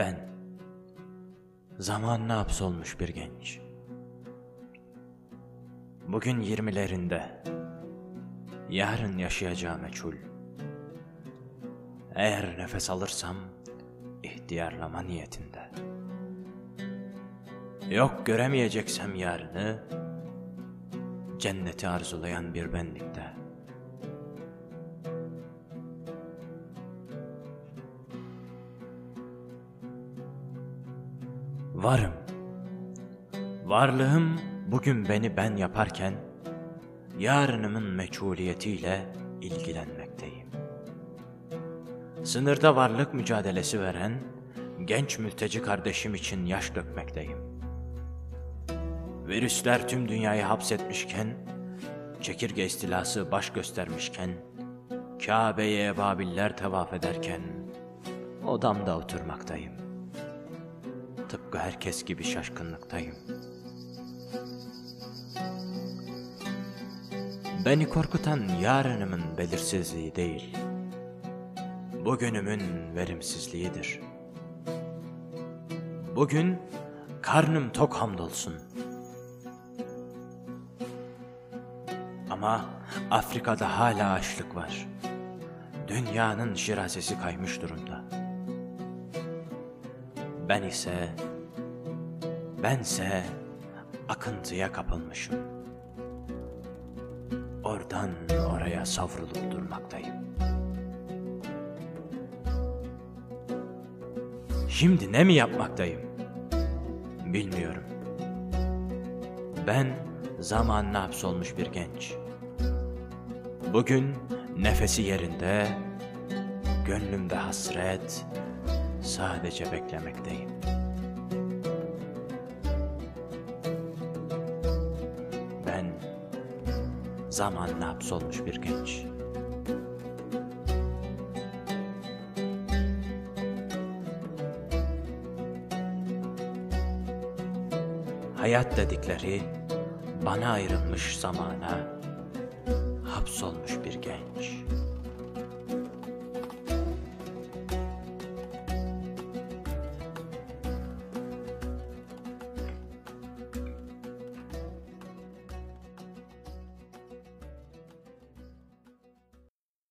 Ben, zamanla hapsolmuş bir genç. Bugün yirmilerinde, yarın yaşayacağı meçhul. Eğer nefes alırsam, ihtiyarlama niyetinde. Yok göremeyeceksem yarını, cenneti arzulayan bir benlikte. Varım. Varlığım bugün beni ben yaparken, yarınımın meçhuliyetiyle ilgilenmekteyim. Sınırda varlık mücadelesi veren genç mülteci kardeşim için yaş dökmekteyim. Virüsler tüm dünyayı hapsetmişken, çekirge istilası baş göstermişken, Kabe'ye ebabiller tevaf ederken, odamda oturmaktayım. Tıpkı herkes gibi şaşkınlıktayım. Beni korkutan yarınımın belirsizliği değil, bugünümün verimsizliğidir. Bugün karnım tok hamdolsun. Ama Afrika'da hala açlık var. Dünyanın şirazesi kaymış durumda. Ben ise, bense akıntıya kapılmışım. Oradan oraya savrulup durmaktayım. Şimdi ne mi yapmaktayım? Bilmiyorum. Ben zamanla hapsolmuş bir genç. Bugün nefesi yerinde, gönlümde hasret, sadece beklemekteyim. Ben zamanla hapsolmuş bir genç. Hayat dedikleri bana ayrılmış zamana hapsolmuş bir genç.